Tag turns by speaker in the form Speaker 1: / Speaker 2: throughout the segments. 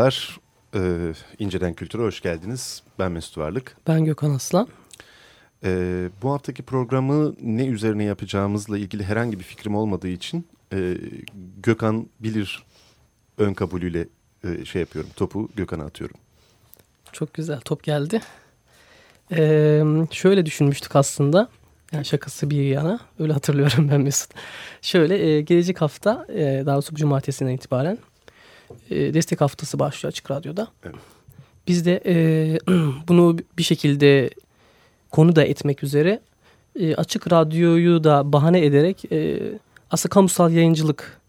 Speaker 1: Merhabalar, ee, İnceden Kültür'e hoş geldiniz. Ben Mesut Varlık.
Speaker 2: Ben Gökhan Aslan.
Speaker 1: Ee, bu haftaki programı ne üzerine yapacağımızla ilgili herhangi bir fikrim olmadığı için e, Gökhan bilir ön kabulüyle e, şey yapıyorum, topu Gökhan'a atıyorum.
Speaker 2: Çok güzel top geldi. Ee, şöyle düşünmüştük aslında. Yani şakası bir yana. Öyle hatırlıyorum ben Mesut. Şöyle e, gelecek hafta e, daha doğrusu cumartesinden itibaren e, destek haftası başlıyor Açık Radyo'da.
Speaker 1: Evet.
Speaker 2: Biz de e, bunu bir şekilde konu da etmek üzere e, Açık Radyo'yu da bahane ederek e, aslında kamusal yayıncılık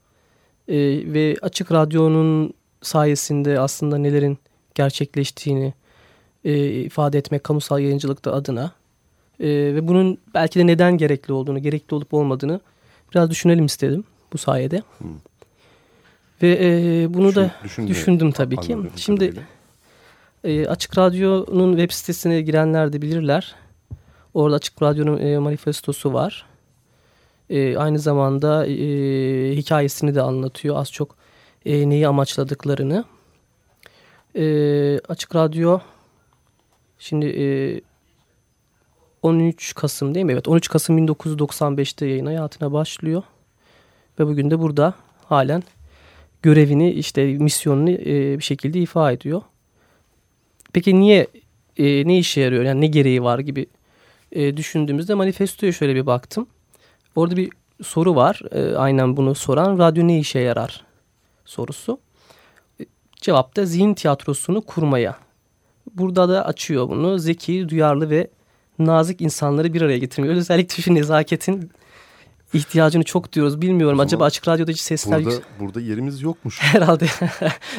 Speaker 2: e, ve Açık Radyo'nun sayesinde aslında nelerin gerçekleştiğini e, ifade etmek kamusal yayıncılıkta adına e, ve bunun belki de neden gerekli olduğunu, gerekli olup olmadığını biraz düşünelim istedim bu sayede.
Speaker 1: Hmm.
Speaker 2: Ve e, bunu
Speaker 1: Düşün-
Speaker 2: da
Speaker 1: düşündüğü
Speaker 2: düşündüm tabii ki. Şimdi e, Açık Radyo'nun web sitesine girenler de bilirler. Orada Açık Radyo'nun e, manifestosu var. E, aynı zamanda e, hikayesini de anlatıyor az çok e, neyi amaçladıklarını. E, Açık Radyo şimdi e, 13 Kasım değil mi? Evet 13 Kasım 1995'te yayın hayatına başlıyor. Ve bugün de burada halen görevini işte misyonunu e, bir şekilde ifa ediyor. Peki niye e, ne işe yarıyor yani ne gereği var gibi e, düşündüğümüzde manifestoya şöyle bir baktım. Orada bir soru var e, aynen bunu soran radyo ne işe yarar sorusu. E, cevap da zihin tiyatrosunu kurmaya. Burada da açıyor bunu zeki, duyarlı ve nazik insanları bir araya getirmiyor. Özellikle şu nezaketin ihtiyacını çok diyoruz. Bilmiyorum
Speaker 1: O
Speaker 2: acaba açık radyoda hiç sesler
Speaker 1: Burada, burada yerimiz yokmuş.
Speaker 2: Herhalde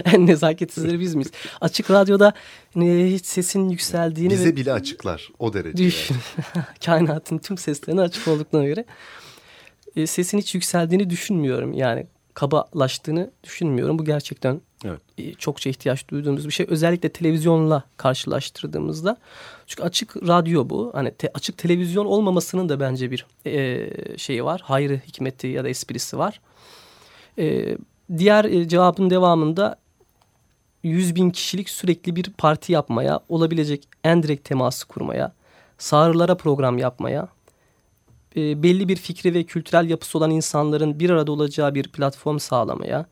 Speaker 2: en nezaketsizleri biz miyiz? Açık radyoda ne, hiç sesin yükseldiğini
Speaker 1: Bize
Speaker 2: ve
Speaker 1: bile açıklar o derece.
Speaker 2: düşün. Kainatın tüm seslerine açık olduklarına göre e, sesin hiç yükseldiğini düşünmüyorum. Yani kabalaştığını düşünmüyorum. Bu gerçekten
Speaker 1: Evet.
Speaker 2: e, çokça ihtiyaç duyduğumuz bir şey. Özellikle televizyonla karşılaştırdığımızda. Çünkü açık radyo bu. Hani te- açık televizyon olmamasının da bence bir e, şeyi var. Hayrı, hikmeti ya da esprisi var. E, diğer e, cevabın devamında 100 bin kişilik sürekli bir parti yapmaya, olabilecek en direkt teması kurmaya, sağırlara program yapmaya, e, belli bir fikri ve kültürel yapısı olan insanların bir arada olacağı bir platform sağlamaya,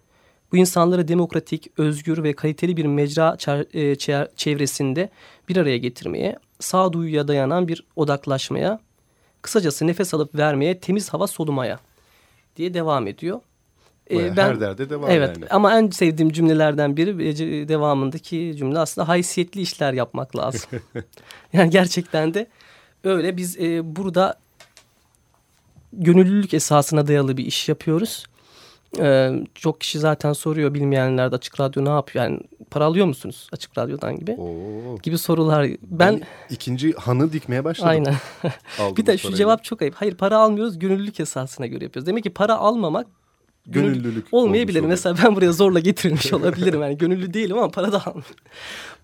Speaker 2: bu insanları demokratik, özgür ve kaliteli bir mecra e, çevresinde bir araya getirmeye, sağduyuya dayanan bir odaklaşmaya, kısacası nefes alıp vermeye, temiz hava solumaya diye devam ediyor. E,
Speaker 1: Bayağı her derde devam
Speaker 2: evet,
Speaker 1: yani.
Speaker 2: ama en sevdiğim cümlelerden biri e, devamındaki cümle aslında haysiyetli işler yapmak lazım. yani gerçekten de öyle biz e, burada gönüllülük esasına dayalı bir iş yapıyoruz. Ee, çok kişi zaten soruyor bilmeyenler de açık radyo ne yapıyor? Yani para alıyor musunuz açık radyodan gibi?
Speaker 1: Oo.
Speaker 2: Gibi sorular. Ben,
Speaker 1: Ben ikinci hanı dikmeye başladım.
Speaker 2: aynen. bir de şu cevap çok ayıp. Hayır para almıyoruz gönüllülük esasına göre yapıyoruz. Demek ki para almamak gönüllü
Speaker 1: Gönüllülük
Speaker 2: olmayabilir. Mesela ben buraya zorla getirilmiş olabilirim. Yani gönüllü değilim ama para da almıyorum.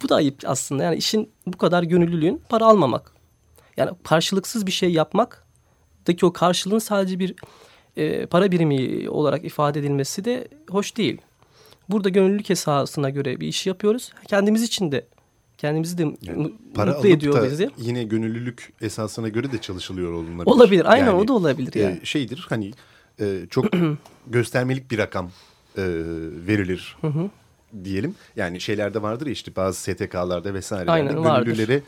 Speaker 2: bu da ayıp aslında. Yani işin bu kadar gönüllülüğün para almamak. Yani karşılıksız bir şey yapmaktaki o karşılığın sadece bir e, para birimi olarak ifade edilmesi de hoş değil. Burada gönüllülük esasına göre bir iş yapıyoruz. Kendimiz için de kendimizi de
Speaker 1: Yani Para
Speaker 2: mutlu ediyor
Speaker 1: da
Speaker 2: bizi.
Speaker 1: yine gönüllülük esasına göre de çalışılıyor olunabilir.
Speaker 2: Olabilir. Aynen
Speaker 1: Yani,
Speaker 2: o da olabilir
Speaker 1: e,
Speaker 2: yani.
Speaker 1: şeydir hani e, çok göstermelik bir rakam e, verilir diyelim. Yani şeylerde vardır ya işte bazı STK'larda
Speaker 2: Aynen, vardır.
Speaker 1: gönüllülere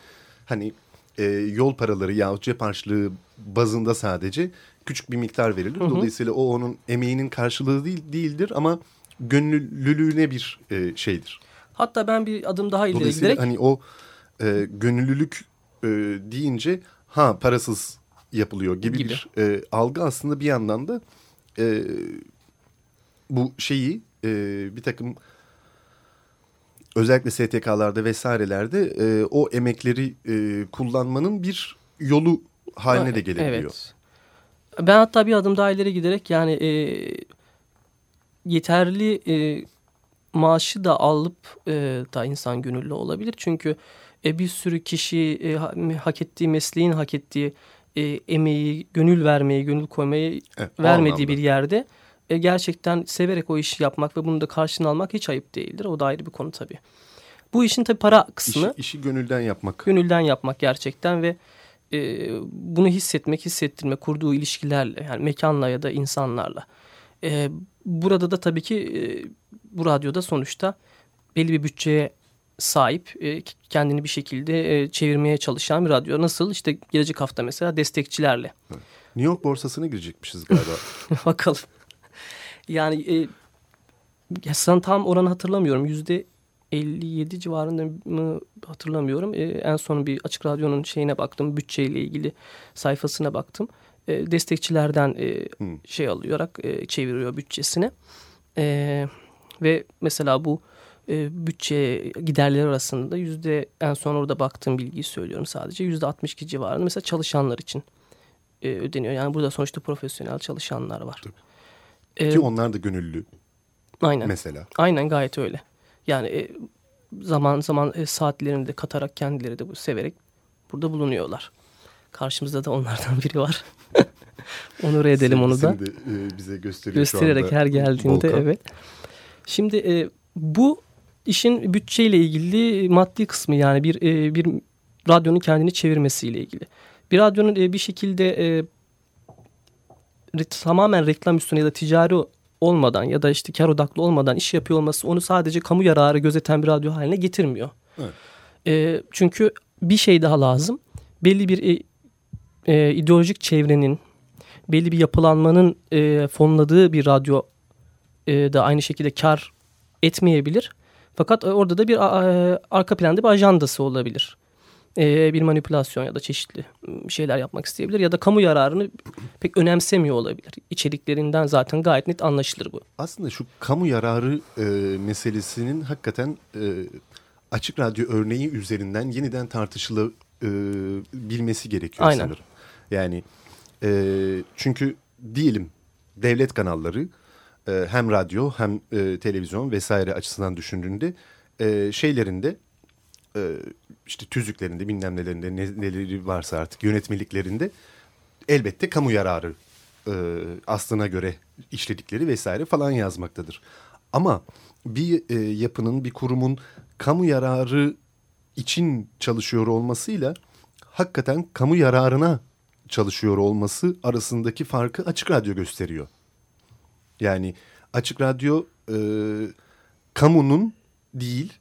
Speaker 1: hani e, yol paraları yahut cep harçlığı bazında sadece küçük bir miktar verilir. Dolayısıyla o onun emeğinin karşılığı değil değildir ama gönüllülüğüne bir e, şeydir.
Speaker 2: Hatta ben bir adım daha ileri
Speaker 1: Dolayısıyla
Speaker 2: giderek
Speaker 1: hani o e, gönüllülük e, deyince ha parasız yapılıyor gibi,
Speaker 2: Gibi.
Speaker 1: bir e, algı aslında bir yandan da e, bu şeyi e, bir takım özellikle STK'larda vesairelerde e, o emekleri e, kullanmanın bir yolu haline de gelebiliyor.
Speaker 2: Evet. Ben hatta bir adım daha ileri giderek yani e, yeterli e, maaşı da alıp e, da insan gönüllü olabilir. Çünkü e, bir sürü kişi e, ha- hak ettiği mesleğin hak ettiği e, emeği, gönül vermeyi, gönül koymayı
Speaker 1: Evet,
Speaker 2: vermediği bir yerde e, gerçekten severek o işi yapmak ve bunu da karşını almak hiç ayıp değildir. O da ayrı bir konu tabii. Bu işin tabii para kısmı
Speaker 1: İşi, işi gönülden yapmak.
Speaker 2: gönülden yapmak gerçekten ve e, bunu hissetmek, hissettirme, kurduğu ilişkilerle yani mekanla ya da insanlarla. E, burada da tabii ki e, bu radyoda sonuçta belli bir bütçeye sahip, e, kendini bir şekilde e, çevirmeye çalışan bir radyo. Nasıl? İşte gelecek hafta mesela destekçilerle.
Speaker 1: New York borsasına girecekmişiz galiba.
Speaker 2: Bakalım. Yani e, sen tam oranı hatırlamıyorum. Yüzde 57 civarında mı hatırlamıyorum. E, en son bir açık radyonun şeyine baktım. Bütçeyle ilgili sayfasına baktım. E, destekçilerden e, hmm. şey alarak e, çeviriyor bütçesini. E, ve mesela bu e, bütçe giderleri arasında yüzde en son orada baktığım bilgiyi söylüyorum sadece. Yüzde 62 civarında mesela çalışanlar için e, ödeniyor. Yani burada sonuçta profesyonel çalışanlar var.
Speaker 1: Tabii. E, Ki onlar da gönüllü.
Speaker 2: Aynen.
Speaker 1: Mesela.
Speaker 2: Aynen gayet öyle. Yani e, zaman zaman e, saatlerini de katarak kendileri de bu severek burada bulunuyorlar. Karşımızda da onlardan biri var. Onur edelim onu da.
Speaker 1: Şimdi e, bize gösteriyor
Speaker 2: Göstererek her geldiğinde Volkan. evet. Şimdi e, bu işin bütçeyle ilgili maddi kısmı yani bir e, bir radyonun kendini çevirmesiyle ilgili. Bir radyonun e, bir şekilde e, tamamen reklam üstüne ya da ticari olmadan ya da işte kar odaklı olmadan iş yapıyor olması onu sadece kamu yararı gözeten bir radyo haline getirmiyor. Evet. E, çünkü bir şey daha lazım. Belli bir e, e, ideolojik çevrenin, belli bir yapılanmanın e, fonladığı bir radyo e, da aynı şekilde kar etmeyebilir. Fakat orada da bir e, arka planda bir ajandası olabilir. E, bir manipülasyon ya da çeşitli şeyler yapmak isteyebilir ya da kamu yararını pek önemsemiyor olabilir. İçeriklerinden zaten gayet net anlaşılır bu.
Speaker 1: Aslında şu kamu yararı e, meselesinin hakikaten e, açık radyo örneği üzerinden yeniden tartışılabilmesi gerekiyor
Speaker 2: Aynen.
Speaker 1: sanırım. Yani e, çünkü diyelim devlet kanalları e, hem radyo hem e, televizyon vesaire açısından düşündüğünde e, şeylerinde e, işte tüzüklerinde bilmem nelerinde ne, neleri varsa artık yönetmeliklerinde elbette kamu yararı e, aslına göre işledikleri vesaire falan yazmaktadır. Ama bir e, yapının bir kurumun kamu yararı için çalışıyor olmasıyla hakikaten kamu yararına çalışıyor olması arasındaki farkı açık radyo gösteriyor. Yani açık radyo e, kamunun değil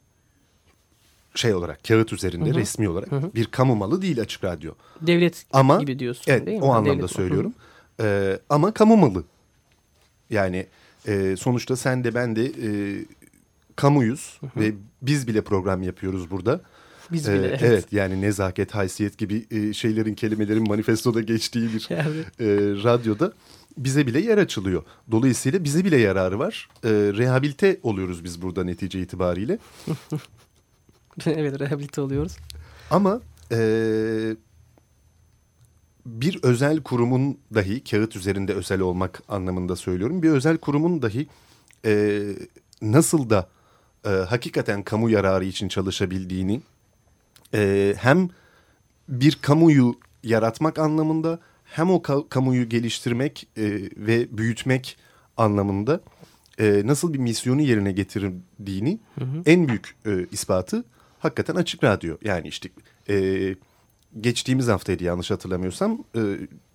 Speaker 1: şey olarak kağıt üzerinde hı hı. resmi olarak hı hı. bir kamu malı değil açık radyo.
Speaker 2: Devlet ama, gibi diyorsun
Speaker 1: evet,
Speaker 2: değil mi?
Speaker 1: O anlamda Devlet, söylüyorum. Hı hı. Ee, ama kamu malı. Yani e, sonuçta sen de ben de e, kamuyuz hı hı. ve biz bile program yapıyoruz burada.
Speaker 2: Biz bile. Ee, evet.
Speaker 1: evet yani nezaket, haysiyet gibi e, şeylerin, kelimelerin manifestoda geçtiği bir evet. e, radyoda bize bile yer açılıyor. Dolayısıyla bize bile yararı var. E, rehabilite oluyoruz biz burada netice itibariyle.
Speaker 2: evet rehabilite oluyoruz.
Speaker 1: Ama e, bir özel kurumun dahi kağıt üzerinde özel olmak anlamında söylüyorum. Bir özel kurumun dahi e, nasıl da e, hakikaten kamu yararı için çalışabildiğini e, hem bir kamuyu yaratmak anlamında hem o ka kamuyu geliştirmek e, ve büyütmek anlamında e, nasıl bir misyonu yerine getirdiğini hı hı. en büyük e, ispatı hakikaten açık radyo. Yani işte e, geçtiğimiz haftaydı yanlış hatırlamıyorsam e,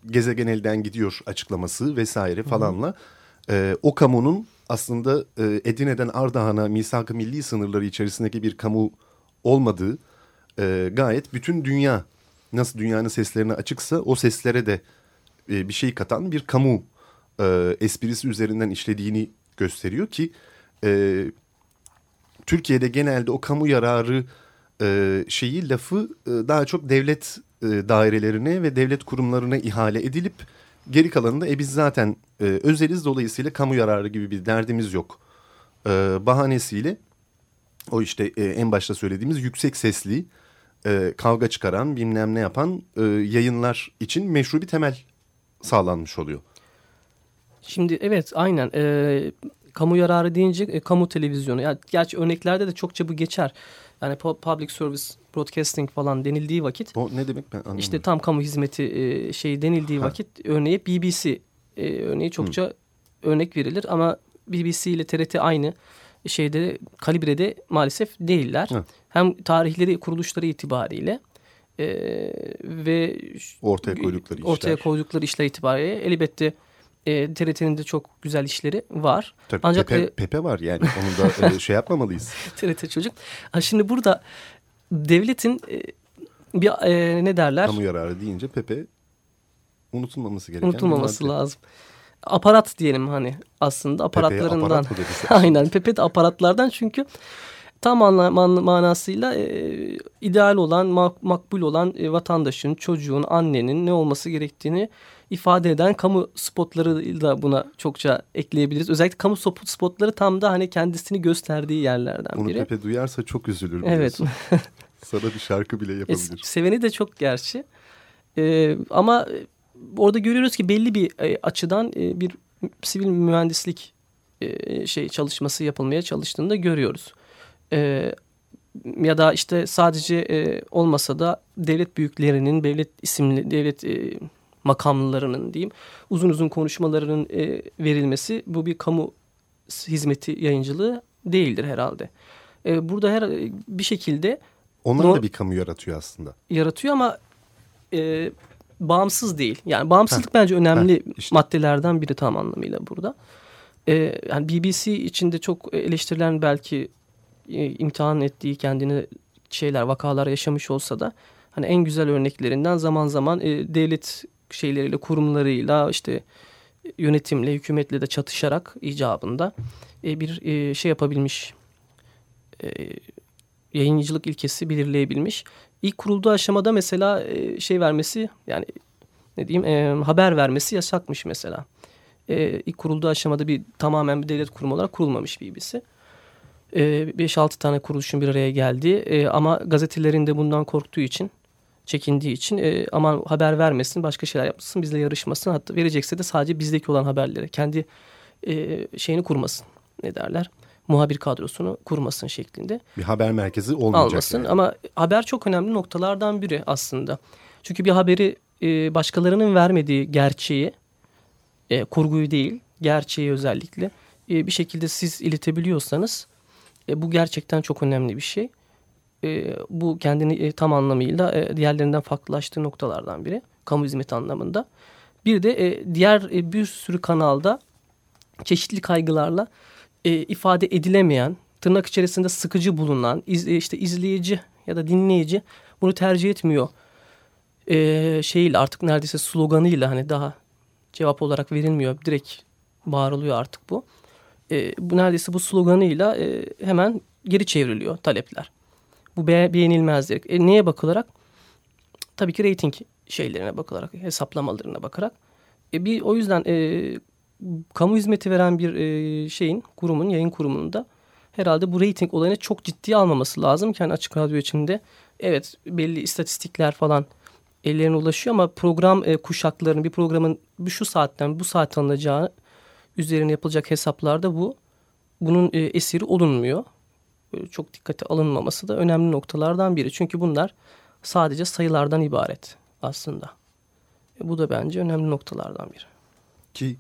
Speaker 1: gezegen elden gidiyor açıklaması vesaire falanla e, o kamunun aslında e, Edirne'den Ardahan'a misak-ı milli sınırları içerisindeki bir kamu olmadığı e, gayet bütün dünya nasıl dünyanın seslerine açıksa o seslere de e, bir şey katan bir kamu e, esprisi üzerinden işlediğini gösteriyor ki e, Türkiye'de genelde o kamu yararı e, şeyi lafı e, daha çok devlet e, dairelerine ve devlet kurumlarına ihale edilip geri kalanında e biz zaten e, özeliz. Dolayısıyla kamu yararı gibi bir derdimiz yok. E, bahanesiyle o işte e, en başta söylediğimiz yüksek sesli e, kavga çıkaran bilmem ne yapan e, yayınlar için meşru bir temel sağlanmış oluyor.
Speaker 2: Şimdi evet aynen. E, kamu yararı deyince e, kamu televizyonu. Yani, gerçi örneklerde de çokça bu geçer. Yani public service broadcasting falan denildiği vakit.
Speaker 1: O ne demek ben anlamadım.
Speaker 2: İşte tam kamu hizmeti e, şey denildiği ha. vakit örneği BBC e, örneği çokça Hı. örnek verilir ama BBC ile TRT aynı şeyde kalibrede maalesef değiller. Hı. Hem tarihleri kuruluşları itibariyle e, ve
Speaker 1: ortaya koydukları işler.
Speaker 2: Ortaya koydukları işler itibariyle elbette E, TRT'nin de çok güzel işleri var.
Speaker 1: Tabii
Speaker 2: Ancak
Speaker 1: Pepe,
Speaker 2: e,
Speaker 1: Pepe var yani onu da e, şey yapmamalıyız.
Speaker 2: TRT çocuk. Ha, şimdi burada devletin e, bir e, ne derler?
Speaker 1: Kamu yararı deyince Pepe unutulmaması gereken
Speaker 2: Unutulmaması lazım. Aparat diyelim hani aslında aparatlarından.
Speaker 1: aparat mı deriz?
Speaker 2: Aynen Pepe de aparatlardan çünkü tam anla, man- manasıyla e, ideal olan, mak- makbul olan e, vatandaşın, çocuğun, annenin ne olması gerektiğini ifade eden kamu spotları da buna çokça ekleyebiliriz. Özellikle kamu spotları tam da hani kendisini gösterdiği yerlerden
Speaker 1: Bunu
Speaker 2: biri.
Speaker 1: Pepe duyarsa çok üzülür
Speaker 2: Evet.
Speaker 1: Sana bir şarkı bile
Speaker 2: E,
Speaker 1: yapabilir.
Speaker 2: seveni de çok gerçi. E, ama e, orada görüyoruz ki belli bir e, açıdan e, bir sivil mühendislik e, şey çalışması yapılmaya çalıştığını da görüyoruz. E, ya da işte sadece e, olmasa da devlet büyüklerinin, devlet isimli, devlet e, makamlarının diyeyim uzun uzun konuşmalarının e, verilmesi bu bir kamu hizmeti yayıncılığı değildir herhalde. E, burada her bir şekilde
Speaker 1: Onlar da bir kamu yaratıyor aslında.
Speaker 2: yaratıyor ama e, bağımsız değil. Yani bağımsızlık bence önemli
Speaker 1: heh, işte.
Speaker 2: maddelerden biri tam anlamıyla burada. E, yani BBC içinde çok eleştirilen belki e, imtihan ettiği kendini şeyler, vakalar yaşamış olsa da hani en güzel örneklerinden zaman zaman e, devlet şeyleriyle, kurumlarıyla işte yönetimle, hükümetle de çatışarak icabında e, bir e, şey yapabilmiş. E, yayıncılık ilkesi belirleyebilmiş. İlk kurulduğu aşamada mesela e, şey vermesi yani ne diyeyim e, haber vermesi yasakmış mesela. E, ilk kurulduğu aşamada bir tamamen bir devlet kurumu olarak kurulmamış BBC. E, 5-6 tane kuruluşun bir araya geldiği e, ama gazetelerin de bundan korktuğu için çekindiği için e, aman haber vermesin başka şeyler yapmasın bizle yarışmasın hatta verecekse de sadece bizdeki olan haberleri kendi e, şeyini kurmasın ne derler muhabir kadrosunu kurmasın şeklinde
Speaker 1: Bir haber merkezi olmayacak.
Speaker 2: almasın.
Speaker 1: yani.
Speaker 2: Ama haber çok önemli noktalardan biri aslında. Çünkü bir haberi e, başkalarının vermediği gerçeği, e, kurguyu değil, gerçeği özellikle e, bir şekilde siz iletebiliyorsanız e, bu gerçekten çok önemli bir şey. E, bu kendini e, tam anlamıyla e, diğerlerinden farklılaştığı noktalardan biri. Kamu hizmeti anlamında. Bir de e, diğer bir sürü kanalda çeşitli kaygılarla ifade edilemeyen, tırnak içerisinde sıkıcı bulunan, işte izleyici ya da dinleyici bunu tercih etmiyor. E, şeyle artık neredeyse sloganıyla hani daha cevap olarak verilmiyor. Direkt bağırılıyor artık bu. Bu neredeyse bu sloganıyla hemen geri çevriliyor talepler. Bu be beğenilmezdir. E, neye bakılarak? Tabii ki reyting şeylerine bakılarak, hesaplamalarına bakarak. E, bir o yüzden e, kamu hizmeti veren bir e, şeyin, kurumun, yayın kurumunun da herhalde bu reyting olayını çok ciddiye almaması lazım. ki hani açık radyo içinde evet belli istatistikler falan ellerine ulaşıyor ama program e, kuşaklarının bir programın şu saatten bu saat alınacağı üzerine yapılacak hesaplarda bu bunun e, esiri olunmuyor. E, çok dikkate alınmaması da önemli noktalardan biri. Çünkü bunlar sadece sayılardan ibaret aslında. E, bu da bence önemli noktalardan biri.
Speaker 1: Ki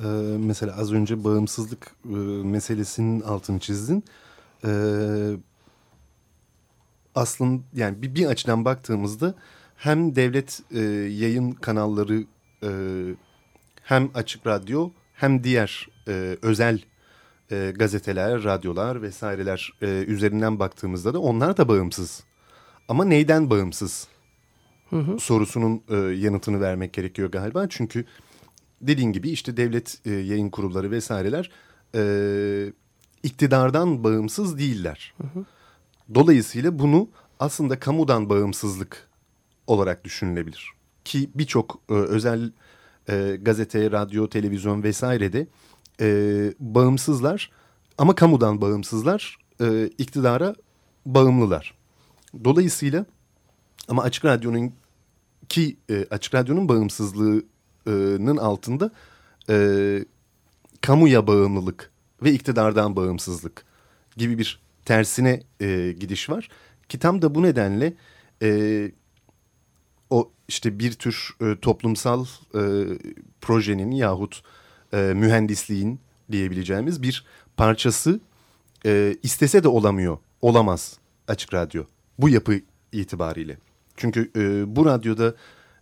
Speaker 1: e, mesela az önce bağımsızlık e, meselesinin altını çizdin. E, aslında yani bir, bir açıdan baktığımızda hem devlet e, yayın kanalları e, hem açık radyo hem diğer e, özel e, gazeteler, radyolar vesaireler e, üzerinden baktığımızda da onlar da bağımsız. Ama neyden bağımsız?
Speaker 2: Hı hı.
Speaker 1: sorusunun e, yanıtını vermek gerekiyor galiba. Çünkü dediğin gibi işte devlet e, yayın kurulları vesaireler e, iktidardan bağımsız değiller. Dolayısıyla bunu aslında kamudan bağımsızlık olarak düşünülebilir. Ki birçok e, özel e, gazete, radyo, televizyon vesairede e, bağımsızlar ama kamudan bağımsızlar, e, iktidara bağımlılar. Dolayısıyla ama Açık Radyo'nun ki e, Açık Radyo'nun bağımsızlığının altında e, kamuya bağımlılık ve iktidardan bağımsızlık gibi bir tersine e, gidiş var. Ki tam da bu nedenle e, o işte bir tür e, toplumsal e, projenin yahut e, mühendisliğin diyebileceğimiz bir parçası e, istese de olamıyor, olamaz Açık Radyo bu yapı itibariyle. Çünkü e, bu radyoda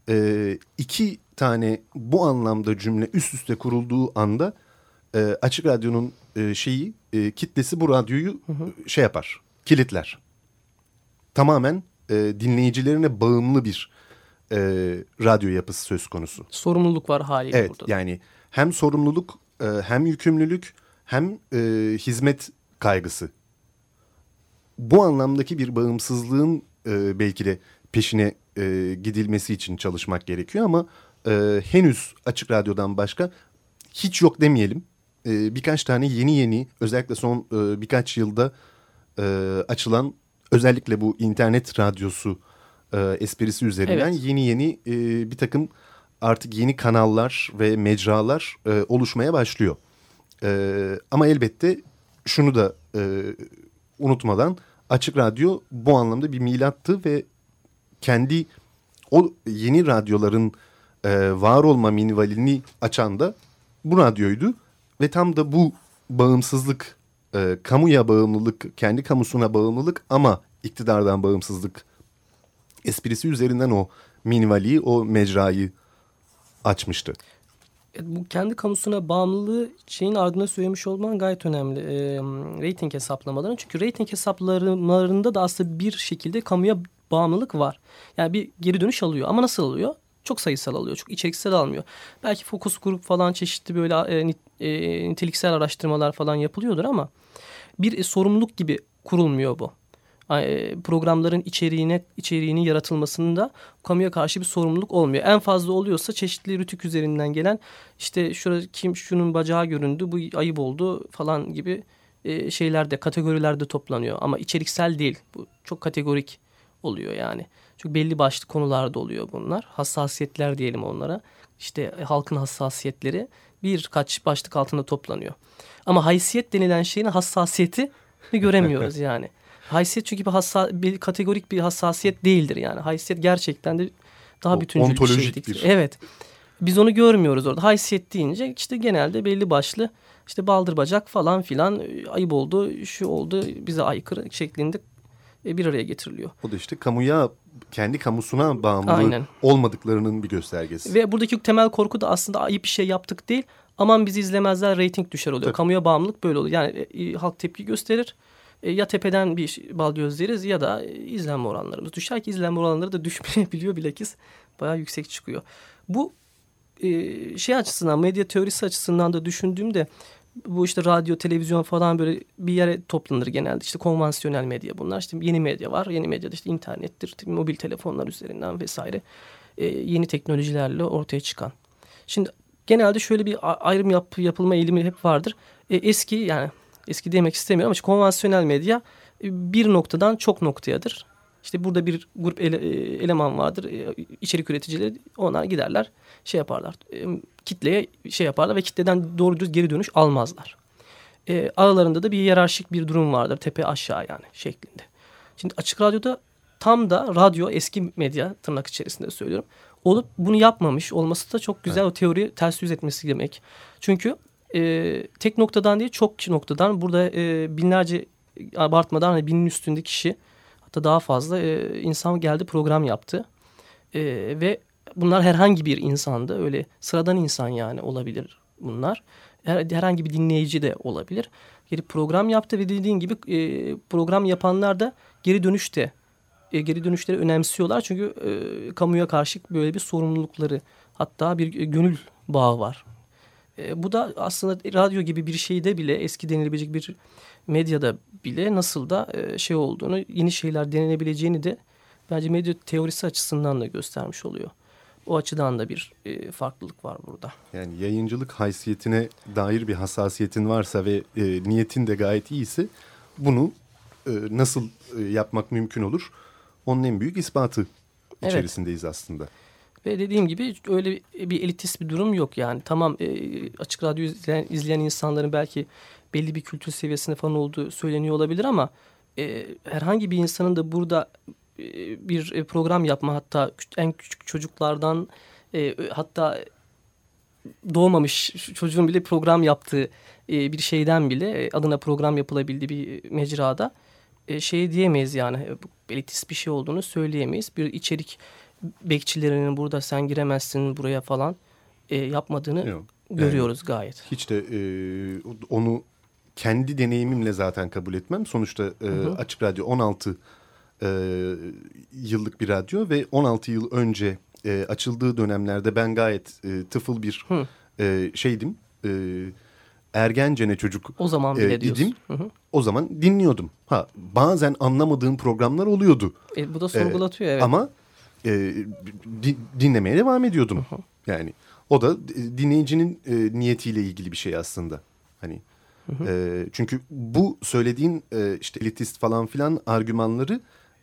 Speaker 1: e, iki tane bu anlamda cümle üst üste kurulduğu anda e, Açık Radyo'nun e, şeyi e, kitlesi bu radyoyu hı hı. şey yapar, kilitler. Tamamen e, dinleyicilerine bağımlı bir e, radyo yapısı söz konusu.
Speaker 2: Sorumluluk var haliyle
Speaker 1: evet,
Speaker 2: burada.
Speaker 1: Evet yani hem sorumluluk e, hem yükümlülük hem e, hizmet kaygısı. Bu anlamdaki bir bağımsızlığın e, belki de peşine e, gidilmesi için çalışmak gerekiyor ama e, henüz Açık Radyo'dan başka hiç yok demeyelim. E, birkaç tane yeni yeni özellikle son e, birkaç yılda e, açılan özellikle bu internet radyosu e, esprisi üzerinden evet. yeni yeni e, bir takım artık yeni kanallar ve mecralar e, oluşmaya başlıyor. E, ama elbette şunu da e, unutmadan Açık Radyo bu anlamda bir milattı ve kendi o yeni radyoların e, var olma minvalini açan da bu radyoydu. Ve tam da bu bağımsızlık, e, kamuya bağımlılık, kendi kamusuna bağımlılık ama iktidardan bağımsızlık esprisi üzerinden o minvaliyi, o mecrayı açmıştı.
Speaker 2: Bu kendi kamusuna bağımlılığı şeyin ardına söylemiş olman gayet önemli. E, rating hesaplamaların. Çünkü rating hesaplamalarında da aslında bir şekilde kamuya bağımlılık var. Yani bir geri dönüş alıyor ama nasıl alıyor? Çok sayısal alıyor. Çok içeriksel almıyor. Belki fokus grup falan çeşitli böyle e, e, niteliksel araştırmalar falan yapılıyordur ama bir e, sorumluluk gibi kurulmuyor bu. E, programların içeriğine içeriğinin yaratılmasında kamuya karşı bir sorumluluk olmuyor. En fazla oluyorsa çeşitli rütük üzerinden gelen işte şurada kim şunun bacağı göründü bu ayıp oldu falan gibi e, şeylerde kategorilerde toplanıyor ama içeriksel değil. Bu çok kategorik oluyor yani. Çünkü belli başlı konularda oluyor bunlar. Hassasiyetler diyelim onlara. İşte halkın hassasiyetleri birkaç başlık altında toplanıyor. Ama haysiyet denilen şeyin hassasiyeti göremiyoruz yani. Haysiyet çünkü bir, hassa, bir kategorik bir hassasiyet değildir yani. Haysiyet gerçekten de daha bütüncül bir şeydir. Bir. Evet. Biz onu görmüyoruz orada. Haysiyet deyince işte genelde belli başlı işte baldır bacak falan filan ayıp oldu, şu oldu, bize aykırı şeklinde e, bir araya getiriliyor.
Speaker 1: O da işte kamuya kendi kamusuna bağımlı Aynen. olmadıklarının bir göstergesi.
Speaker 2: Ve buradaki temel korku da aslında ayıp bir şey yaptık değil. Aman bizi izlemezler reyting düşer oluyor. Tabii. Kamuya bağımlılık böyle oluyor. Yani e, halk tepki gösterir. E, ya tepeden bir bal gözleriz ya da e, izlenme oranlarımız düşer ki izlenme oranları da düşmeyebiliyor bilakis. Bayağı yüksek çıkıyor. Bu e, şey açısından medya teorisi açısından da düşündüğümde bu işte radyo, televizyon falan böyle bir yere toplanır genelde. İşte konvansiyonel medya bunlar. İşte yeni medya var. Yeni medyada işte internettir, mobil telefonlar üzerinden vesaire. E, yeni teknolojilerle ortaya çıkan. Şimdi genelde şöyle bir ayrım yap, yapılma eğilimi hep vardır. E, eski yani eski demek istemiyorum ama işte konvansiyonel medya e, bir noktadan çok noktayadır. İşte burada bir grup ele, e, eleman vardır. E, içerik üreticileri onlar giderler şey yaparlar. Kitleye şey yaparlar ve kitleden doğru düz geri dönüş almazlar. E, aralarında da bir yerarşik bir durum vardır. Tepe aşağı yani şeklinde. Şimdi açık radyoda tam da radyo eski medya tırnak içerisinde söylüyorum. Olup bunu yapmamış olması da çok güzel evet. o teori ters yüz etmesi demek. Çünkü e, tek noktadan değil çok noktadan burada e, binlerce abartmadan hani binin üstünde kişi hatta daha fazla e, insan geldi program yaptı. E, ve bunlar herhangi bir insandı. Öyle sıradan insan yani olabilir bunlar. Her, herhangi bir dinleyici de olabilir. Geri program yaptı ve dediğin gibi e, program yapanlar da geri dönüşte e, geri dönüşleri önemsiyorlar. Çünkü e, kamuya karşı böyle bir sorumlulukları hatta bir gönül bağı var. E, bu da aslında radyo gibi bir şeyde bile eski denilebilecek bir medyada bile nasıl da e, şey olduğunu yeni şeyler denenebileceğini de bence medya teorisi açısından da göstermiş oluyor. O açıdan da bir e, farklılık var burada.
Speaker 1: Yani yayıncılık haysiyetine dair bir hassasiyetin varsa ve e, niyetin de gayet iyiyse bunu e, nasıl e, yapmak mümkün olur? Onun en büyük ispatı evet. içerisindeyiz aslında.
Speaker 2: Ve dediğim gibi öyle bir elitist bir durum yok yani. Tamam e, açık radyo izleyen, izleyen insanların belki belli bir kültür seviyesinde falan olduğu söyleniyor olabilir ama e, herhangi bir insanın da burada e, bir e, program yapma hatta en küçük çocuklardan e, hatta doğmamış çocuğun bile program yaptığı bir şeyden bile adına program yapılabildiği bir mecrada şey diyemeyiz yani elitist bir şey olduğunu söyleyemeyiz. Bir içerik bekçilerinin burada sen giremezsin buraya falan e, yapmadığını Yok. görüyoruz yani, gayet.
Speaker 1: Hiç de e, onu kendi deneyimimle zaten kabul etmem. Sonuçta e, hı hı. Açık Radyo 16 e, yıllık bir radyo ve 16 yıl önce e, açıldığı dönemlerde ben gayet e, tıfıl bir e, şeydim. E, ergencene çocuk
Speaker 2: o zaman bile e, idim. Hı hı.
Speaker 1: O zaman dinliyordum. Ha bazen anlamadığım programlar oluyordu.
Speaker 2: E, bu da sorgulatıyor e, evet.
Speaker 1: Ama e, di, dinlemeye devam ediyordum. Hı. Yani o da dinleyicinin e, niyetiyle ilgili bir şey aslında. Hani hı hı. E, çünkü bu söylediğin e, işte elitist falan filan argümanları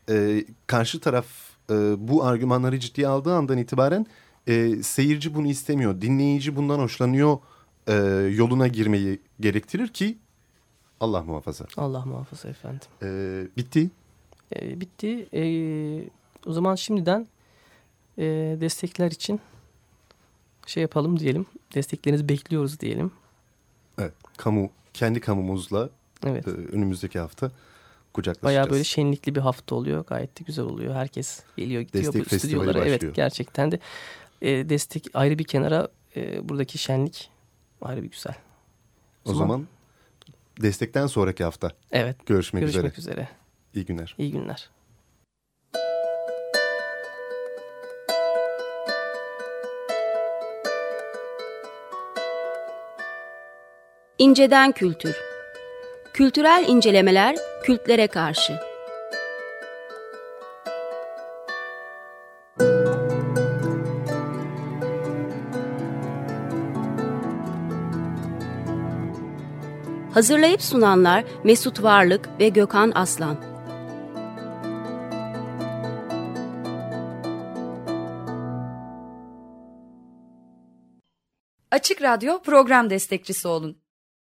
Speaker 1: e, karşı taraf e, bu argümanları ciddiye aldığı andan itibaren e, seyirci bunu istemiyor. Dinleyici bundan hoşlanıyor e, yoluna girmeyi gerektirir ki Allah muhafaza.
Speaker 2: Allah muhafaza efendim.
Speaker 1: E, bitti.
Speaker 2: E, bitti. E, o zaman şimdiden e, destekler için şey yapalım diyelim. Desteklerinizi bekliyoruz diyelim.
Speaker 1: Evet. Kamu, kendi kamumuzla evet. e, önümüzdeki hafta kucaklaşacağız.
Speaker 2: Bayağı böyle şenlikli bir hafta oluyor. Gayet de güzel oluyor. Herkes geliyor gidiyor Destek bu stüdyolara. Evet gerçekten de e, destek ayrı bir kenara e, buradaki şenlik ayrı bir güzel.
Speaker 1: O, o zaman, zaman destekten sonraki hafta.
Speaker 2: Evet.
Speaker 1: Görüşmek,
Speaker 2: görüşmek üzere. üzere.
Speaker 1: İyi günler.
Speaker 2: İyi günler.
Speaker 3: İnceden Kültür. Kültürel incelemeler kültlere karşı. Hazırlayıp sunanlar Mesut Varlık ve Gökhan Aslan.
Speaker 4: Açık Radyo program destekçisi olun